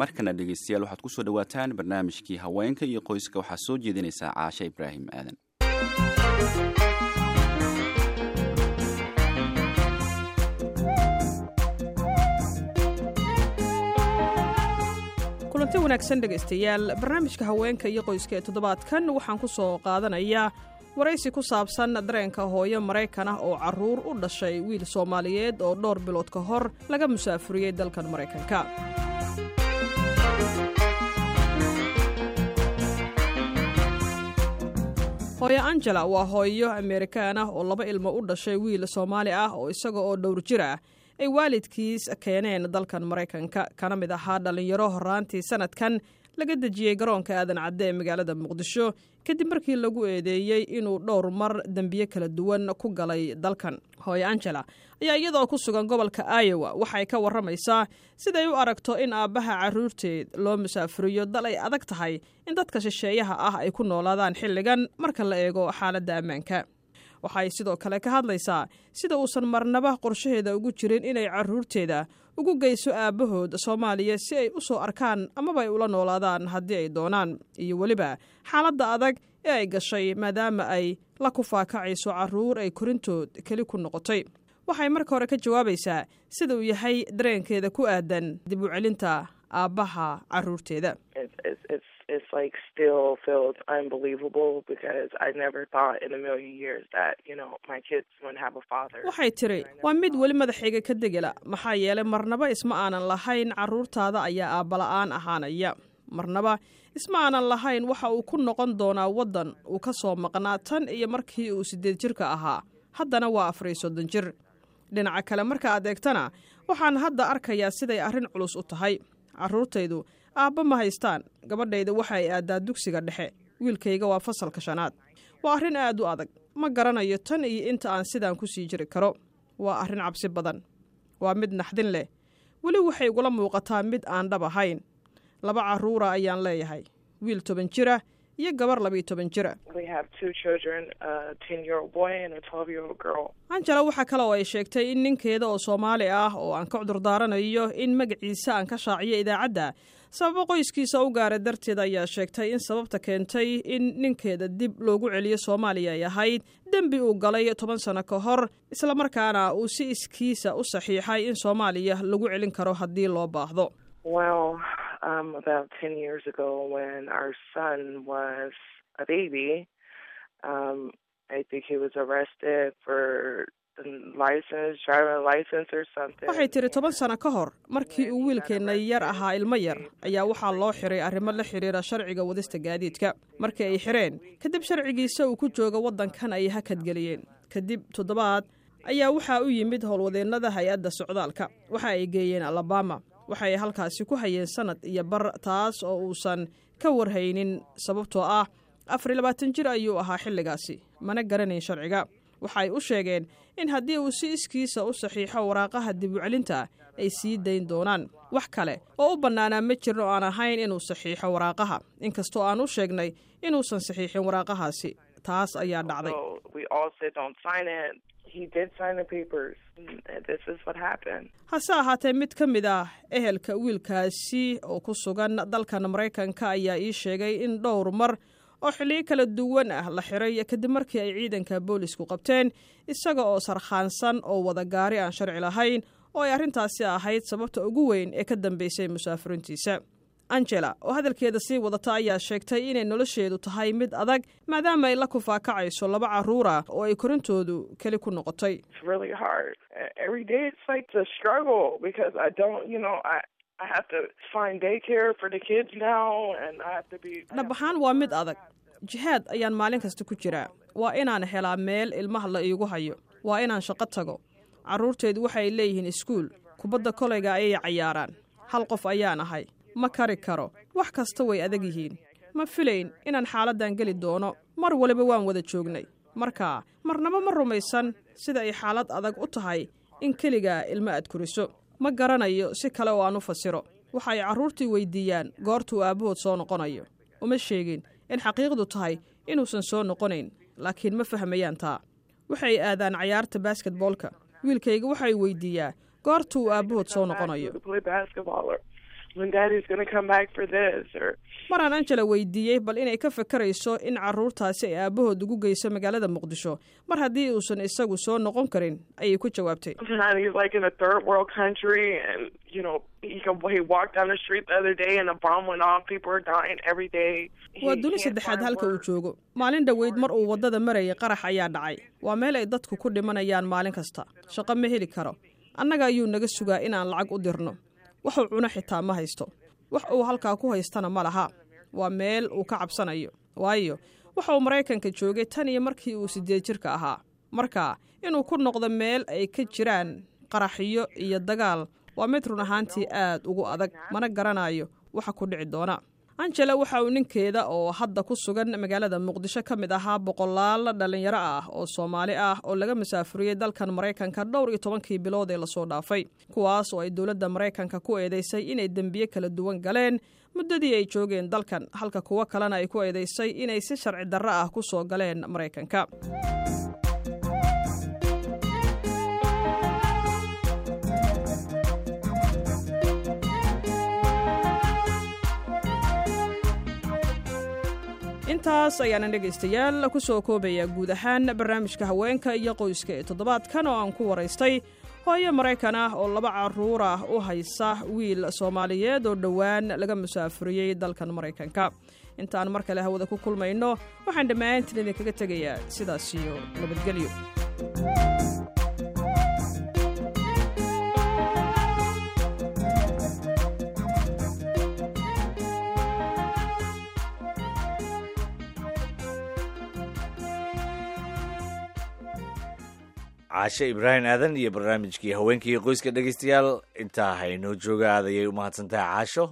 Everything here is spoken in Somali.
markana dhegeystayaal waxaad ku soo dhowaataan barnaamijkii haweenka iyo qoyska. Waxaa soo jeedinaysaa caashe ibraahim aadan. Kulanti wanaagsan dhegaystayaal barnaamijka haweenka iyo qoyska ee toddobaadkan waxaan ku soo qaadanayaa waraysi ku saabsan dareenka hooyo maraykan ah oo carruur u dhashay wiil soomaaliyeed oo dhowr bilood ka hor laga musaafuriyey dalkan maraykanka hooyo angela waa hooyo amerikaan ah oo laba ilmo u dhashay wiil soomaali ah oo isaga oo dhowr jir ah. Ay waalidkiis keeneen dalkan maraykanka. Kana mid ahaa dhallinyaro horaantii sanadkan laga dejiyey garoonka aadan cadde ee magaalada muqdisho kadib markii lagu eedeeyey inuu dhowr mar dembiye kala duwan ku galay dalkan. Hooyo angela ayaa iyadoo ku sugan gobolka iowa waxay ka warramaysaa siday u aragto in aabbaha carruurteed loo musaafuriyo dal ay adag tahay in dadka shisheeyaha ah ay ku noolaadaan xilligan marka la eego xaaladda ammaanka waxay sidoo kale ka hadlaysaa sida uusan marnaba qorshaheeda ugu jirin inay carruurteeda ugu geyso aabbahood soomaaliya si ay u soo arkaan amaba ay ula noolaadaan haddii ay doonaan. Iyo weliba xaaladda adag ee ay gashay maadaama ay la kufaakacayso carruur ay korintood keli ku noqotay. Waxay marka hore ka jawaabaysaa sida uu yahay dareenkeeda ku aadan dib u celinta aabbaha carruurteeda it's like still feels unbelievable because I never thought in a million years that, you know, my kids wouldn't have a father. waxay tiri waa mid weli madaxayga ka degela maxaa yeelay marnaba isma aanan lahayn carruurtaada ayaa aabbala'aan ahaanaya. Marnaba isma aanan lahayn waxa uu ku noqon doonaa waddan uu ka soo maqnaa tan iyo markii uu siddeed jirka ahaa. Haddana waa afar iyo soddon jir. Dhinaca kale marka aad eegtana waxaan hadda arkayaa siday arrin culus u tahay. Carruurtaydu aabba ma haystaan. Gabadhayda waxa ay aaddaa dugsiga dhexe. Wiilkayga waa fasalka shanaad. Waa arrin aad u adag. Ma garanayo tan iyo inta aan sidaan ku sii jiri karo. Waa arrin cabsi badan. Waa mid naxdin leh. Weli waxay igula muuqataa mid aan dhab ahayn. Laba carruura ayaan leeyahay. Wiil toban jira iyo gabar labiyo toban jira. Angela waxaa kale oo ay sheegtay in ninkeeda oo soomaali ah oo aan ka cudurdaaranayo in magaciisa aan ka shaaciyo idaacadda. Sababo qoyskiisa u gaara darteed ayaa sheegtay in sababta keentay in ninkeeda dib loogu celiyo soomaaliya ay ahayd. Dembi uu galay toban sano ka hor islamarkaana uu si iskiisa u saxiixay in soomaaliya lagu celin karo haddii loo baahdo um, about 10 years ago when our son was a baby. Um, I think he was arrested for license, driving license or something. waxay tiri toban sano ka hor markii uu wiilkeenna yar ahaa ilmo yar ayaa waxaa loo xiray arrimo la xidhiira sharciga wadista gaadiidka markii ay xireen kadib sharcigiisa uu ku jooga waddankan ay hakadgeliyeen kadib toddobaad ayaa waxaa u yimid howlwadeennada hay'adda socdaalka waxa ay geeyeen alabama waxay halkaasi ku hayeen sanad iyo bar taas oo uusan ka warhaynin sababtoo ah afar iyo labaatan jir ayuu ahaa xilligaasi. Mana garanayn sharciga. Waxay u sheegeen in haddii uu si iskiisa u saxiixo waraaqaha dib u celinta ay sii dayn doonaan. Wax kale oo u bannaanaa ma jirno aan ahayn inuu saxiixo waraaqaha. Inkastoo aan u sheegnay inuusan saxiixin waraaqahaasi taas ayaa dhacday hase ahaatee mid ka mid ah ehelka wiilkaasi oo ku sugan dalkan maraykanka ayaa ii sheegay in dhowr mar oo xilliyo kala duwan ah la xiray kadib markii ay ciidanka boolisku qabteen isaga oo sarkhaansan oo wada gaari aan sharci lahayn oo ay arrintaasi ahayd sababta ugu weyn ee ka dambeysay musaafirintiisa angela oo hadalkeeda sii wadata ayaa sheegtay inay nolosheedu tahay mid adag maadaama ay la kufaakacayso laba carruura oo ay korintoodu keli ku noqotay. Dhab ahaan waa mid adag. Jihaad ayaan maalin kasta ku jiraa waa inaan helaa meel ilmaha la iigu hayo. Waa inaan shaqo tago. Carruurteedu waxay leeyihiin iskuul. Kubadda kolayga ayay cayaaraan. Hal qof ayaan ahay ma kari karo. Wax kasta way adag yihiin. Ma filayn inaan xaaladdan geli doono. Mar waliba waan wada joognay. Markaa marnaba ma rumaysan sida ay xaalad adag u tahay in keligaa ilmo aad koriso. Ma garanayo si kale oo aan u fasiro. Waxa ay carruurtii weyddiiyaan goortuu aabbahood soo noqonayo. Uma sheegin in xaqiiqdu tahay inuusan soo noqonayn laakiin ma fahmayaan taa. Waxay aadaan cayaarta basketboolka wiilkayga waxay weyddiiyaa goortuu aabbahood soo noqonayo when daddy's going to come back for this or maraan angela weydiiyey bal inay ka fakarayso in carruurtaasi ay aabahood ugu geyso magaalada muqdisho. Mar haddii uusan isagu soo noqon karin ayay ku jawaabtay. Waa duni saddexaad halka uu joogo. Maalin dhoweyd mar uu waddada marayay qarax ayaa dhacay. Waa meel ay dadku ku dhimanayaan maalin kasta. Shaqo ma heli karo. Annaga ayuu naga sugaa inaan lacag u dirno waxuu cuno xitaa ma haysto. Wax uu halkaa ku haystana ma laha. Waa meel uu ka cabsanayo. Waayo waxa uu maraykanka joogay tan iyo markii uu siddeed jirka ahaa. Marka inuu ku noqdo meel ay ka jiraan qaraxyo iyo dagaal waa mid run ahaantii aad ugu adag. Mana garanayo waxa ku dhici doona angela waxa uu ninkeeda oo hadda ku sugan magaalada muqdisho ka mid ahaa boqolaal dhallinyaro ah oo soomaali ah oo laga masaafuriyey dalkan maraykanka dhowr iyo tobankii bilood ee la soo dhaafay kuwaas oo ay dowladda maraykanka ku eedeysay inay dembiye kala duwan galeen muddadii ay joogeen dalkan halka kuwo kalena ay ku eedeysay inay si sharci darro ah ku soo galeen maraykanka intaas ayaana dhegaystayaal ku soo koobaya guud ahaan barnaamijka haweenka iyo qoyska ee toddobaadkan oo aan ku waraystay. Hooyo maraykan ah oo laba carruur ah u haysa wiil soomaaliyeed oo dhowaan laga musaafuriyey dalkan maraykanka. Intaan mar kale hawada ku kulmayno waxaan dhammaantiin idinkaga tegayaa sidaas iyo nabadgelyo caashe ibraahim aadan iyo barnaamijkii haweenkii qoyska dhegaystayaal intaa haynoo jooga aad ayay u mahadsantahay caasho